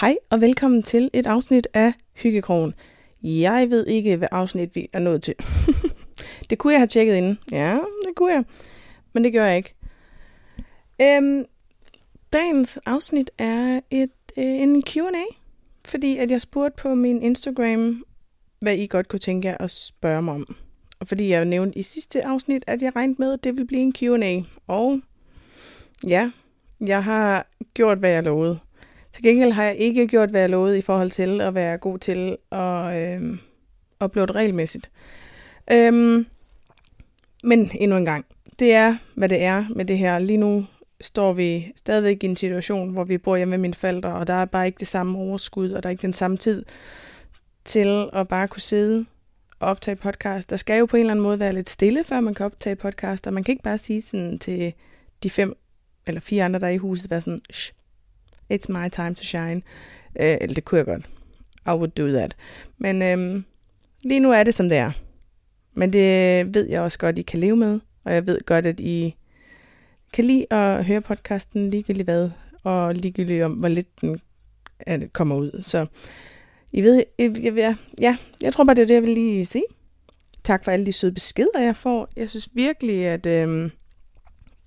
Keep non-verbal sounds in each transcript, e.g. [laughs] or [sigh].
Hej og velkommen til et afsnit af Hyggekrogen. Jeg ved ikke, hvad afsnit vi er nået til. [laughs] det kunne jeg have tjekket inden. Ja, det kunne jeg. Men det gør jeg ikke. Øhm, dagens afsnit er et, øh, en Q&A, fordi at jeg spurgte på min Instagram, hvad I godt kunne tænke jer at spørge mig om. Og fordi jeg nævnte i sidste afsnit, at jeg regnede med, at det ville blive en Q&A. Og ja, jeg har gjort, hvad jeg lovede. Til gengæld har jeg ikke gjort, hvad jeg lovede i forhold til at være god til at øh, uploade regelmæssigt. Øhm, men endnu en gang, det er, hvad det er med det her. Lige nu står vi stadigvæk i en situation, hvor vi bor hjemme med mine forældre, og der er bare ikke det samme overskud, og der er ikke den samme tid til at bare kunne sidde og optage podcast. Der skal jo på en eller anden måde være lidt stille, før man kan optage podcast, og man kan ikke bare sige sådan til de fem eller fire andre, der er i huset, være sådan, Shh, it's my time to shine. Øh, eller det kunne jeg godt. I would do that. Men øhm, lige nu er det, som det er. Men det ved jeg også godt, I kan leve med. Og jeg ved godt, at I kan lide at høre podcasten ligegyldigt hvad, og ligegyldigt om, hvor lidt den øh, kommer ud. Så I ved, jeg, jeg, ja, jeg tror bare, det er det, jeg vil lige sige. Tak for alle de søde beskeder, jeg får. Jeg synes virkelig, at øhm,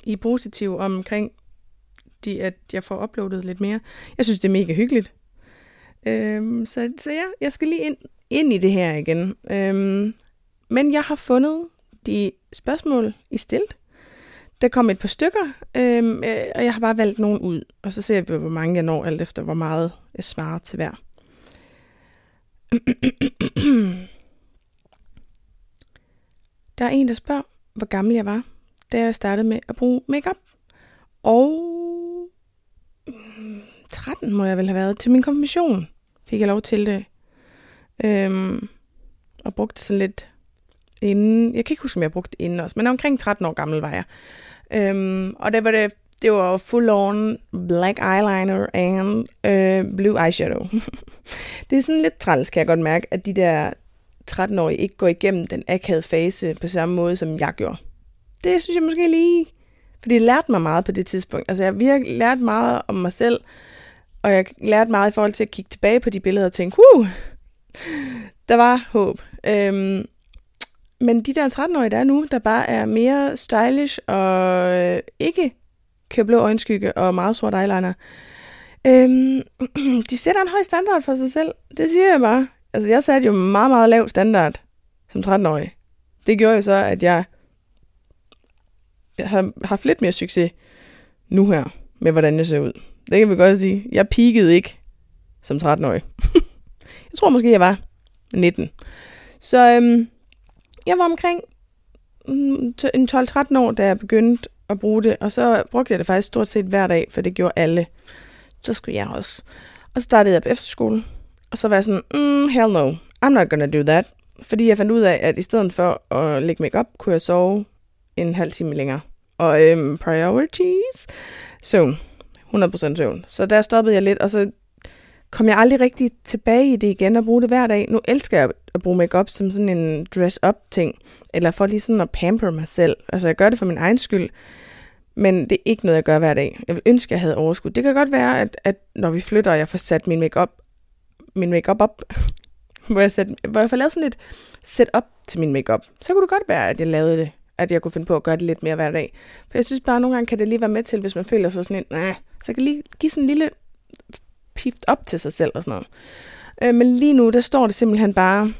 I er positive omkring, fordi at jeg får uploadet lidt mere. Jeg synes, det er mega hyggeligt. Øhm, så, så ja, jeg skal lige ind, ind i det her igen. Øhm, men jeg har fundet de spørgsmål, I stilt. Der kom et par stykker, øhm, øh, og jeg har bare valgt nogen ud. Og så ser vi, hvor mange jeg når, alt efter hvor meget jeg svarer til hver. Der er en, der spørger, hvor gammel jeg var, da jeg startede med at bruge makeup. Og 13 må jeg vel have været. Til min konfirmation fik jeg lov til det. Øhm, og brugte det sådan lidt inden. Jeg kan ikke huske, om jeg brugte det inden også, men omkring 13 år gammel var jeg. Øhm, og det var det, det var full on black eyeliner and øh, blue eyeshadow. [laughs] det er sådan lidt træls, kan jeg godt mærke, at de der 13-årige ikke går igennem den akavede fase på samme måde, som jeg gjorde. Det synes jeg måske lige... Fordi det lærte mig meget på det tidspunkt. Altså jeg virkelig lært meget om mig selv, og jeg lærte meget i forhold til at kigge tilbage på de billeder og tænke, huh, der var håb. Øhm, men de der 13-årige, der er nu, der bare er mere stylish og øh, ikke kører blå øjenskygge og meget sort eyeliner, øhm, [clears throat] de sætter en høj standard for sig selv. Det siger jeg bare. Altså, jeg satte jo meget, meget lav standard som 13-årig. Det gjorde jo så, at jeg har haft lidt mere succes nu her med, hvordan jeg ser ud. Det kan vi godt sige. Jeg peakede ikke som 13-årig. [laughs] jeg tror måske, jeg var 19. Så øhm, jeg var omkring mm, en 12-13 år, da jeg begyndte at bruge det, og så brugte jeg det faktisk stort set hver dag, for det gjorde alle. Så skulle jeg også. Og så startede jeg på efterskole, og så var jeg sådan, mm, hell no, I'm not gonna do that. Fordi jeg fandt ud af, at i stedet for at lægge make op, kunne jeg sove en halv time længere. Og øhm, priorities, søvn. 100% søvn. Så der stoppede jeg lidt, og så kom jeg aldrig rigtig tilbage i det igen og bruge det hver dag. Nu elsker jeg at bruge makeup som sådan en dress-up ting, eller for lige sådan at pamper mig selv. Altså jeg gør det for min egen skyld, men det er ikke noget, jeg gør hver dag. Jeg vil ønske, at jeg havde overskud. Det kan godt være, at, at når vi flytter, og jeg får sat min makeup min makeup op, [laughs] hvor jeg, sat, hvor jeg får lavet sådan et setup til min makeup, så kunne det godt være, at jeg lavede det at jeg kunne finde på at gøre det lidt mere hver dag. For jeg synes bare, at nogle gange kan det lige være med til, hvis man føler sig sådan en, så kan lige give sådan en lille pift op til sig selv og sådan noget. Øh, men lige nu, der står det simpelthen bare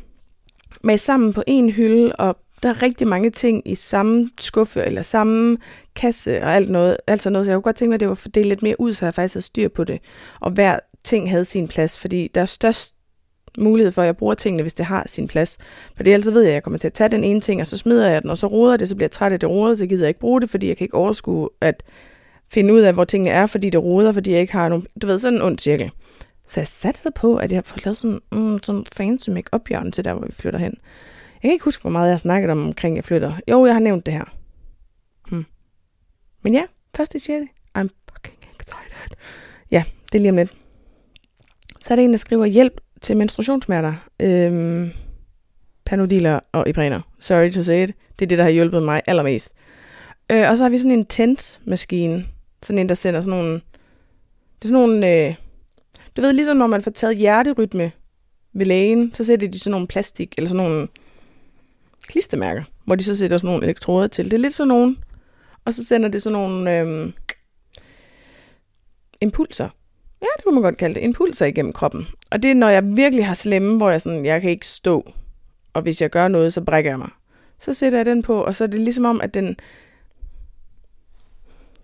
med sammen på en hylde, og der er rigtig mange ting i samme skuffe, eller samme kasse og alt noget, altså noget, så jeg kunne godt tænke mig, at det var fordelt lidt mere ud, så jeg faktisk havde styr på det, og hver ting havde sin plads, fordi der er størst mulighed for, at jeg bruger tingene, hvis det har sin plads. For ellers ved jeg, at jeg kommer til at tage den ene ting, og så smider jeg den, og så roder det, så bliver jeg træt af det rodet, så gider jeg ikke bruge det, fordi jeg kan ikke overskue at finde ud af, hvor tingene er, fordi det roder, fordi jeg ikke har nogen, du ved, sådan en ond cirkel. Så jeg satte på, at jeg får lavet sådan, mm, sådan fancy make-up hjørne til der, hvor vi flytter hen. Jeg kan ikke huske, hvor meget jeg har snakket om omkring, jeg flytter. Jo, jeg har nævnt det her. Hmm. Men ja, første i I'm fucking excited. Ja, det er lige om lidt. Så er det en, der skriver, hjælp, til menstruationssmerter, øhm, panodiler og iprener. Sorry to say it. Det er det, der har hjulpet mig allermest. Øh, og så har vi sådan en TENS-maskine. Sådan en, der sender sådan nogle... Det er sådan nogle... Øh, Du ved, ligesom når man får taget hjerterytme ved lægen, så sætter de sådan nogle plastik, eller sådan nogle klistermærker, hvor de så sætter sådan nogle elektroder til. Det er lidt sådan nogle, og så sender det sådan nogle øh, impulser. Ja, det kunne man godt kalde det. Impulser igennem kroppen. Og det er, når jeg virkelig har slemme, hvor jeg sådan, jeg kan ikke stå. Og hvis jeg gør noget, så brækker jeg mig. Så sætter jeg den på, og så er det ligesom om, at den...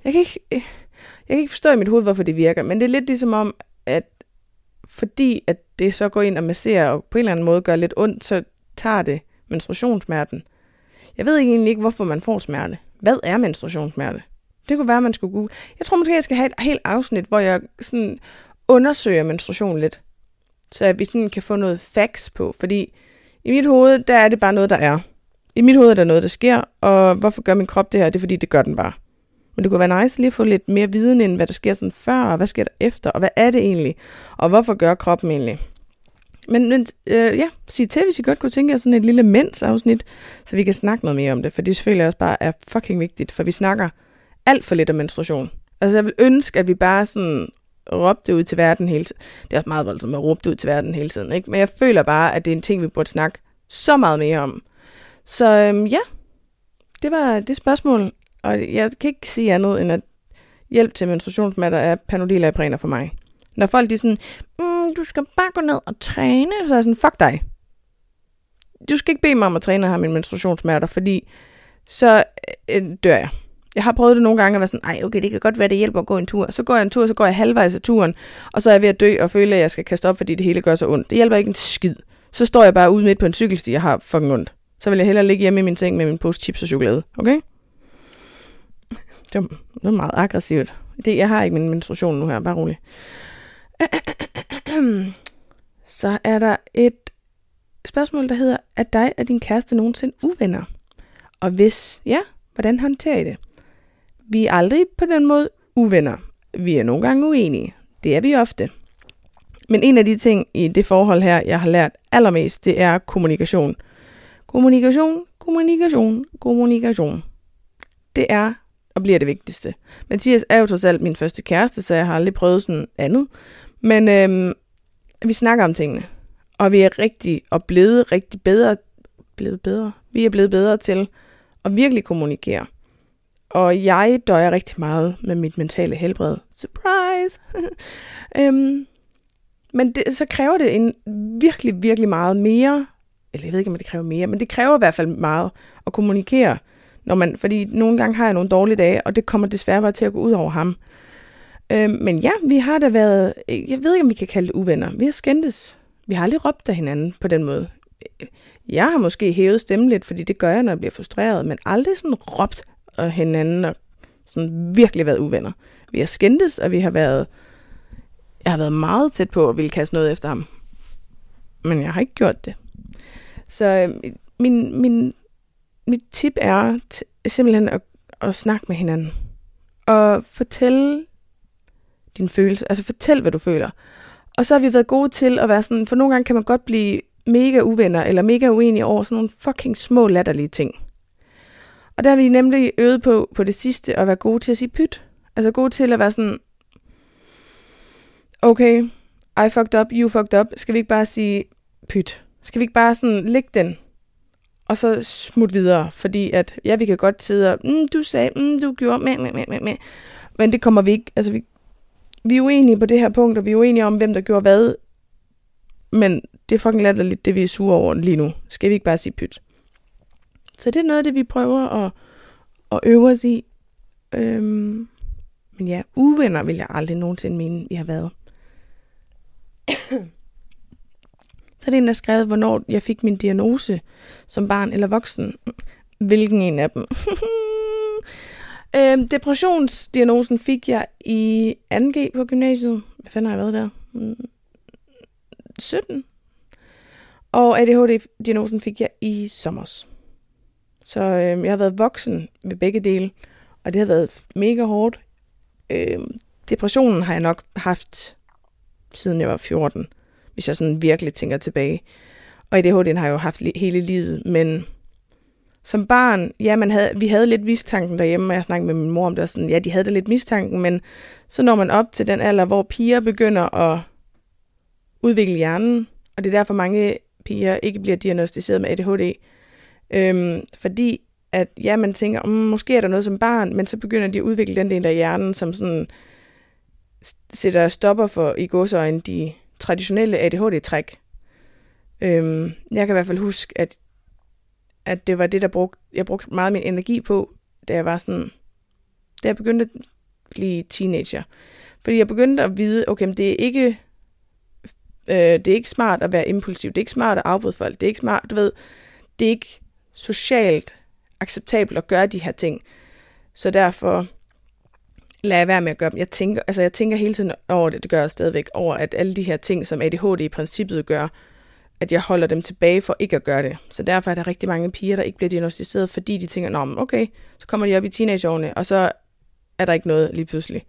Jeg kan ikke, øh, jeg kan ikke forstå i mit hoved, hvorfor det virker, men det er lidt ligesom om, at fordi at det så går ind og masserer, og på en eller anden måde gør lidt ondt, så tager det menstruationssmerten. Jeg ved egentlig ikke, hvorfor man får smerte. Hvad er menstruationssmerte? Det kunne være, at man skulle google. Jeg tror måske, jeg skal have et helt afsnit, hvor jeg sådan undersøger menstruation lidt. Så at vi sådan kan få noget facts på. Fordi i mit hoved, der er det bare noget, der er. I mit hoved er der noget, der sker, og hvorfor gør min krop det her? Det er fordi, det gør den bare. Men det kunne være nice lige at få lidt mere viden end, hvad der sker sådan før, og hvad sker der efter, og hvad er det egentlig? Og hvorfor gør kroppen egentlig? Men, men øh, ja, sig til, hvis I godt kunne tænke jer sådan et lille mens-afsnit, så vi kan snakke noget mere om det, for det selvfølgelig også bare er fucking vigtigt, for vi snakker alt for lidt om menstruation. Altså jeg vil ønske, at vi bare sådan råbte ud til verden hele tiden. Det er også meget voldsomt at råbe ud til verden hele tiden, ikke? Men jeg føler bare, at det er en ting, vi burde snakke så meget mere om. Så øhm, ja, det var det spørgsmål, og jeg kan ikke sige andet end, at hjælp til menstruationsmatter er panodilaprener for mig. Når folk de er sådan, mm, du skal bare gå ned og træne, så er jeg sådan, fuck dig. Du skal ikke bede mig om at træne og have mine menstruationsmerter, fordi så øh, øh, dør jeg. Jeg har prøvet det nogle gange at være sådan, nej okay, det kan godt være, det hjælper at gå en tur. Så går jeg en tur, så går jeg halvvejs af turen, og så er jeg ved at dø og føle, at jeg skal kaste op, fordi det hele gør så ondt. Det hjælper ikke en skid. Så står jeg bare ude midt på en cykelsti, jeg har fucking ondt. Så vil jeg hellere ligge hjemme i min seng med min pose chips og chokolade, okay? Det var meget aggressivt. Det, jeg har ikke min menstruation nu her, bare rolig. [clears throat] Så er der et spørgsmål, der hedder, er dig og din kæreste nogensinde uvenner? Og hvis ja, hvordan håndterer I det? Vi er aldrig på den måde uvenner. Vi er nogle gange uenige. Det er vi ofte. Men en af de ting i det forhold her, jeg har lært allermest, det er kommunikation. Kommunikation, kommunikation, kommunikation. Det er og bliver det vigtigste. Mathias er jo trods alt min første kæreste, så jeg har aldrig prøvet sådan andet. Men øhm, vi snakker om tingene, og vi er rigtig og blevet rigtig bedre, blevet bedre. Vi er blevet bedre til at virkelig kommunikere. Og jeg døjer rigtig meget med mit mentale helbred. Surprise! [laughs] øhm, men det, så kræver det en virkelig, virkelig meget mere, eller jeg ved ikke, om det kræver mere, men det kræver i hvert fald meget at kommunikere. Når man, fordi nogle gange har jeg nogle dårlige dage, og det kommer desværre bare til at gå ud over ham. Øh, men ja, vi har da været, jeg ved ikke, om vi kan kalde det uvenner. Vi har skændtes. Vi har aldrig råbt af hinanden på den måde. Jeg har måske hævet stemmen lidt, fordi det gør jeg, når jeg bliver frustreret, men aldrig sådan råbt af hinanden og sådan virkelig været uvenner. Vi har skændtes, og vi har været, jeg har været meget tæt på at ville kaste noget efter ham. Men jeg har ikke gjort det. Så øh, min, min, mit tip er simpelthen at, at snakke med hinanden. Og fortælle din følelse. Altså fortæl, hvad du føler. Og så har vi været gode til at være sådan, for nogle gange kan man godt blive mega uvenner, eller mega uenige over sådan nogle fucking små latterlige ting. Og der har vi nemlig øvet på, på det sidste, at være gode til at sige pyt. Altså gode til at være sådan, okay, I fucked up, you fucked up. Skal vi ikke bare sige pyt? Skal vi ikke bare sådan lægge den? Og så smut videre, fordi at, ja, vi kan godt sidde og, mm, du sagde, mm, du gjorde, mæ, mæ, mæ, mæ. Men det kommer vi ikke, altså vi, vi er uenige på det her punkt, og vi er uenige om, hvem der gjorde hvad. Men det er fucking latterligt, det vi er sure over lige nu. Skal vi ikke bare sige pyt? Så det er noget af det, vi prøver at, at øve os i. Øhm, men ja, uvenner vil jeg aldrig nogensinde mene, vi har været. Så er det en, der skrevet, hvornår jeg fik min diagnose som barn eller voksen. Hvilken en af dem? [laughs] øhm, depressionsdiagnosen fik jeg i 2G på gymnasiet. Hvad fanden har jeg været der? Mm, 17. Og ADHD-diagnosen fik jeg i sommers. Så øhm, jeg har været voksen ved begge dele, og det har været mega hårdt. Øhm, depressionen har jeg nok haft siden jeg var 14, hvis jeg sådan virkelig tænker tilbage. Og ADHD'en har jeg jo haft hele livet, men som barn, ja, man havde, vi havde lidt mistanken derhjemme, og jeg snakkede med min mor om det, og sådan, ja, de havde da lidt mistanken, men så når man op til den alder, hvor piger begynder at udvikle hjernen, og det er derfor mange piger ikke bliver diagnostiseret med ADHD. Øhm, fordi at ja, man tænker, mm, måske er der noget som barn, men så begynder de at udvikle den del af hjernen, som sådan sætter stopper for i godsøjne de traditionelle ADHD-træk. Øhm, jeg kan i hvert fald huske, at, at det var det, der brugte, jeg brugte meget min energi på, da jeg var sådan, da jeg begyndte at blive teenager. Fordi jeg begyndte at vide, okay, men det er ikke, øh, det er ikke smart at være impulsiv, det er ikke smart at afbryde folk, det er ikke smart, du ved, det er ikke socialt acceptabelt at gøre de her ting. Så derfor lader jeg være med at gøre dem. Jeg tænker, altså jeg tænker hele tiden over det, det gør jeg stadigvæk, over at alle de her ting, som ADHD i princippet gør, at jeg holder dem tilbage for ikke at gøre det. Så derfor er der rigtig mange piger, der ikke bliver diagnostiseret, fordi de tænker, Nå, okay, så kommer de op i teenageårene, og så er der ikke noget lige pludselig.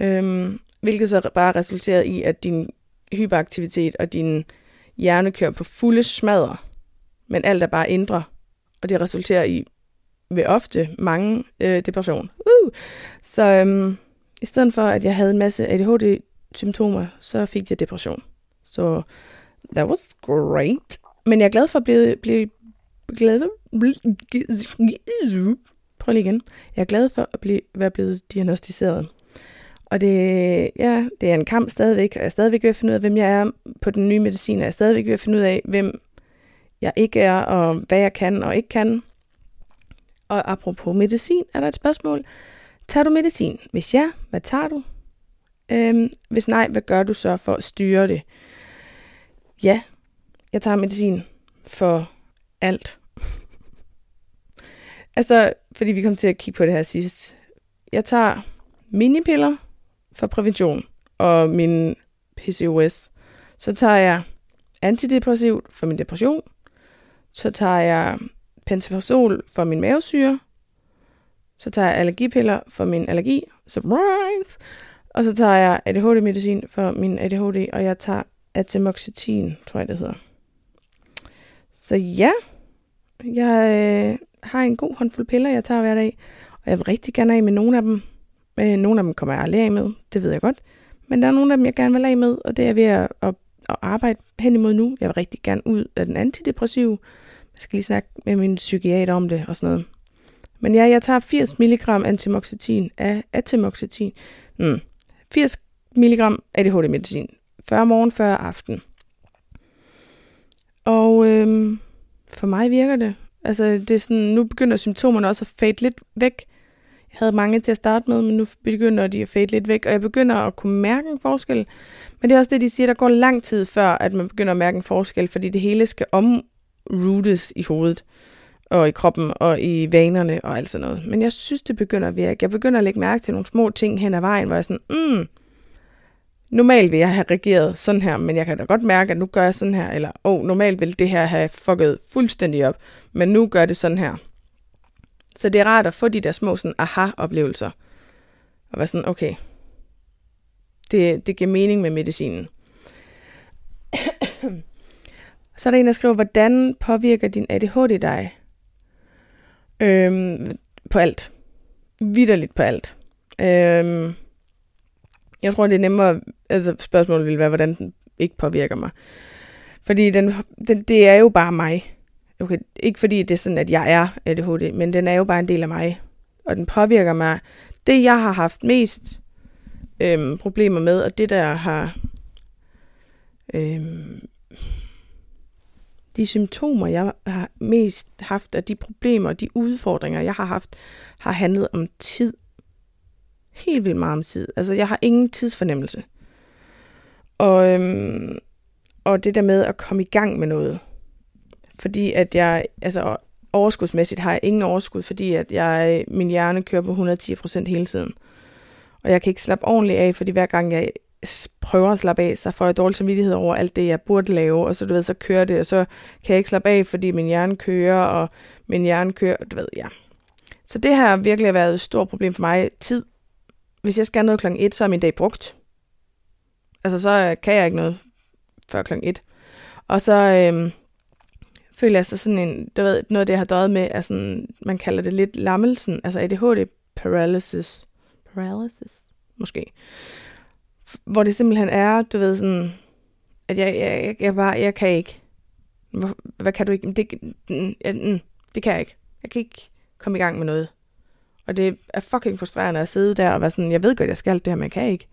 Øhm, hvilket så bare resulterer i, at din hyperaktivitet og din hjerne kører på fulde smadre, men alt er bare indre, og det resulterer i ved ofte mange øh, depression. Uh! Så øhm, i stedet for, at jeg havde en masse ADHD-symptomer, så fik jeg depression. Så that was great. Men jeg er glad for at blive, blive glad. Prøv lige igen. Jeg er glad for at blive, være blevet diagnostiseret. Og det, ja, det er en kamp stadigvæk, og jeg er stadigvæk ved at finde ud af, hvem jeg er på den nye medicin, og jeg er stadigvæk ved at finde ud af, hvem jeg ikke er, og hvad jeg kan og ikke kan. Og apropos medicin, er der et spørgsmål. Tager du medicin? Hvis ja, hvad tager du? Øhm, hvis nej, hvad gør du så for at styre det? Ja, jeg tager medicin for alt. [laughs] altså, fordi vi kom til at kigge på det her sidst. Jeg tager minipiller for prævention og min PCOS. Så tager jeg antidepressivt for min depression. Så tager jeg pantoprazol for min mavesyre. Så tager jeg allergipiller for min allergi. Surprise! Og så tager jeg ADHD-medicin for min ADHD, og jeg tager Atomoxetin, tror jeg det hedder. Så ja, jeg øh, har en god håndfuld piller, jeg tager hver dag, og jeg vil rigtig gerne af med nogle af dem. Øh, nogle af dem kommer jeg aldrig af med, det ved jeg godt. Men der er nogle af dem, jeg gerne vil af med, og det er ved at, at, at arbejde hen imod nu. Jeg vil rigtig gerne ud af den antidepressive. Jeg skal lige snakke med min psykiater om det og sådan noget. Men ja, jeg tager 80 mg antimoxetin af atomoxetin. Mm. 80 mg ADHD-medicin. 40 morgen, 40 aften. Og øhm, for mig virker det. Altså, det er sådan, nu begynder symptomerne også at fade lidt væk. Jeg havde mange til at starte med, men nu begynder de at fade lidt væk, og jeg begynder at kunne mærke en forskel. Men det er også det, de siger, der går lang tid før, at man begynder at mærke en forskel, fordi det hele skal rootes i hovedet, og i kroppen, og i vanerne, og alt sådan noget. Men jeg synes, det begynder at virke. Jeg begynder at lægge mærke til nogle små ting hen ad vejen, hvor jeg er sådan, mm, normalt vil jeg have reageret sådan her, men jeg kan da godt mærke, at nu gør jeg sådan her, eller åh, oh, normalt vil det her have fucket fuldstændig op, men nu gør det sådan her. Så det er rart at få de der små sådan aha-oplevelser. Og være sådan, okay, det, det giver mening med medicinen. Så er der en, der skriver, hvordan påvirker din ADHD dig? Øhm, på alt. Vidderligt på alt. Øhm, jeg tror, det er nemmere, altså spørgsmålet vil være, hvordan den ikke påvirker mig. Fordi den, den, det er jo bare mig. Okay, ikke fordi det er sådan, at jeg er ADHD, men den er jo bare en del af mig. Og den påvirker mig. Det, jeg har haft mest øhm, problemer med, og det, der har... Øhm, de symptomer, jeg har mest haft, og de problemer og de udfordringer, jeg har haft, har handlet om tid helt vildt meget om tid. Altså, jeg har ingen tidsfornemmelse. Og, øhm, og det der med at komme i gang med noget. Fordi at jeg, altså overskudsmæssigt har jeg ingen overskud, fordi at jeg, min hjerne kører på 110% hele tiden. Og jeg kan ikke slappe ordentligt af, fordi hver gang jeg prøver at slappe af, så får jeg dårlig samvittighed over alt det, jeg burde lave, og så, du ved, så kører det, og så kan jeg ikke slappe af, fordi min hjerne kører, og min hjerne kører, du ved, ja. Så det har virkelig været et stort problem for mig. Tid hvis jeg skal noget klokken 1, så er min dag brugt. Altså, så øh, kan jeg ikke noget før klokken 1. Og så øhm, føler jeg så sådan en, du ved, noget af det, jeg har døjet med, er sådan, man kalder det lidt lammelsen, altså ADHD paralysis. Paralysis? Måske. Hvor det simpelthen er, du ved, sådan, at jeg, jeg, jeg, jeg bare, jeg kan ikke. Hvor, hvad kan du ikke? Det, mm, det, mm, det kan jeg ikke. Jeg kan ikke komme i gang med noget. Og det er fucking frustrerende at sidde der og være sådan, jeg ved godt, jeg skal alt det her, men jeg kan ikke.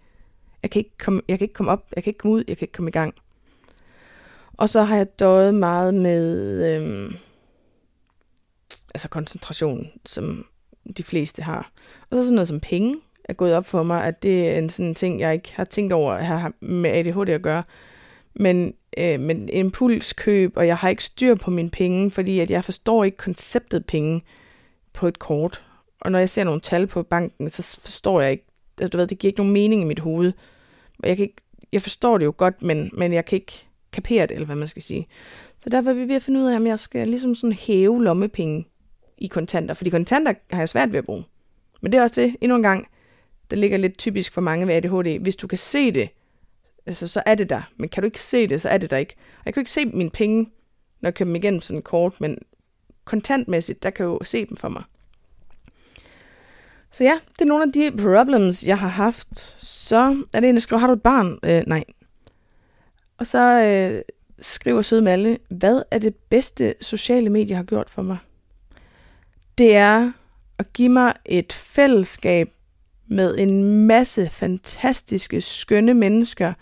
Jeg kan ikke komme, jeg kan ikke komme op, jeg kan ikke komme ud, jeg kan ikke komme i gang. Og så har jeg døjet meget med øhm, altså koncentration, som de fleste har. Og så sådan noget som penge er gået op for mig, at det er en sådan ting, jeg ikke har tænkt over at have med ADHD at gøre. Men, øh, men impulskøb, og jeg har ikke styr på mine penge, fordi at jeg forstår ikke konceptet penge på et kort. Og når jeg ser nogle tal på banken, så forstår jeg ikke, altså, du ved, det giver ikke nogen mening i mit hoved. Jeg, kan ikke, jeg forstår det jo godt, men, men jeg kan ikke kapere det, eller hvad man skal sige. Så derfor er vi ved at finde ud af, om jeg skal ligesom sådan hæve lommepenge i kontanter. Fordi kontanter har jeg svært ved at bruge. Men det er også det, endnu en gang, der ligger lidt typisk for mange ved ADHD. Hvis du kan se det, altså, så er det der. Men kan du ikke se det, så er det der ikke. Og jeg kan ikke se mine penge, når jeg køber dem igennem sådan kort, men kontantmæssigt, der kan jeg jo se dem for mig. Så ja, det er nogle af de problems, jeg har haft. Så er det en, der skriver, har du et barn? Øh, nej. Og så øh, skriver Søde Malle, hvad er det bedste sociale medier har gjort for mig? Det er at give mig et fællesskab med en masse fantastiske, skønne mennesker,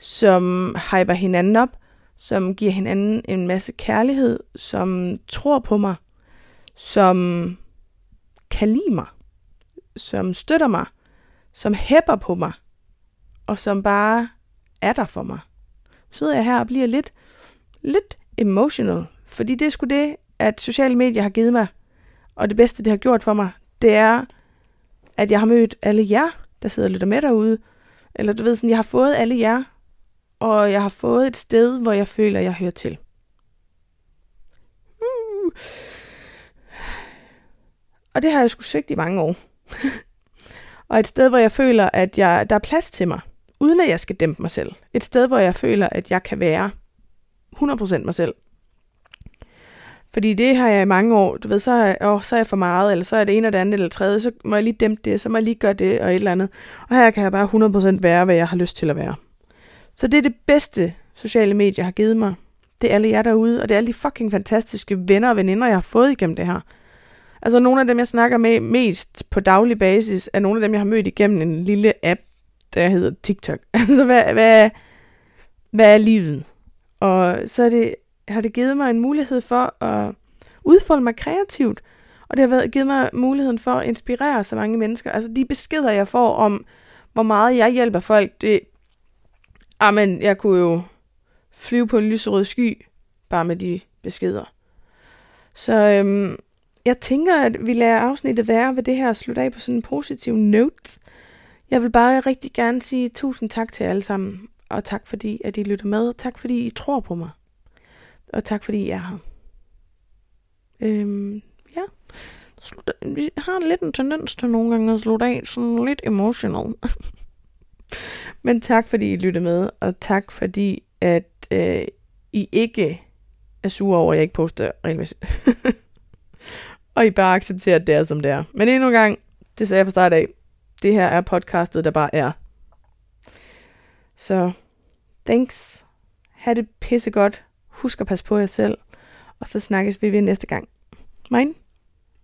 som hyper hinanden op, som giver hinanden en masse kærlighed, som tror på mig, som kan lide mig, som støtter mig, som hæpper på mig, og som bare er der for mig. Så sidder jeg her og bliver lidt, lidt emotional, fordi det er sgu det, at sociale medier har givet mig, og det bedste, det har gjort for mig, det er, at jeg har mødt alle jer, der sidder og lytter med derude. Eller du ved sådan, jeg har fået alle jer, og jeg har fået et sted, hvor jeg føler, jeg hører til. Hmm. Og det har jeg sgu søgt i mange år. [laughs] og et sted, hvor jeg føler, at jeg, der er plads til mig, uden at jeg skal dæmpe mig selv. Et sted, hvor jeg føler, at jeg kan være 100% mig selv. Fordi det har jeg i mange år, du ved, så er, åh, så er jeg for meget, eller så er det en eller det andet eller tredje, så må jeg lige dæmpe det, så må jeg lige gøre det og et eller andet. Og her kan jeg bare 100% være, hvad jeg har lyst til at være. Så det er det bedste sociale medier har givet mig. Det er alle jer derude, og det er alle de fucking fantastiske venner og veninder, jeg har fået igennem det her. Altså nogle af dem, jeg snakker med mest på daglig basis, er nogle af dem, jeg har mødt igennem en lille app, der hedder TikTok. [laughs] Altså hvad, hvad, hvad er livet? Og så er det har det givet mig en mulighed for at udfolde mig kreativt. Og det har været, givet mig muligheden for at inspirere så mange mennesker. Altså de beskeder, jeg får om, hvor meget jeg hjælper folk, det... Ah, Amen, jeg kunne jo flyve på en lyserød sky, bare med de beskeder. Så øhm, jeg tænker, at vi lader afsnittet være ved det her og slutte af på sådan en positiv note. Jeg vil bare rigtig gerne sige tusind tak til jer alle sammen, og tak fordi, at I lytter med. Tak fordi I tror på mig. Og tak fordi I er her. Øhm, ja. Slut, vi har lidt en tendens til nogle gange at slutte af sådan lidt emotional. [laughs] Men tak fordi I lyttede med, og tak fordi at øh, I ikke er sure over, at jeg ikke poster regelmæssigt. [laughs] og I bare accepterer, at det er, som det er. Men endnu en gang, det sagde jeg fra start af, det her er podcastet, der bare er. Så, thanks. Ha' det pissegodt. Husk at passe på jer selv, og så snakkes vi ved næste gang. Moin.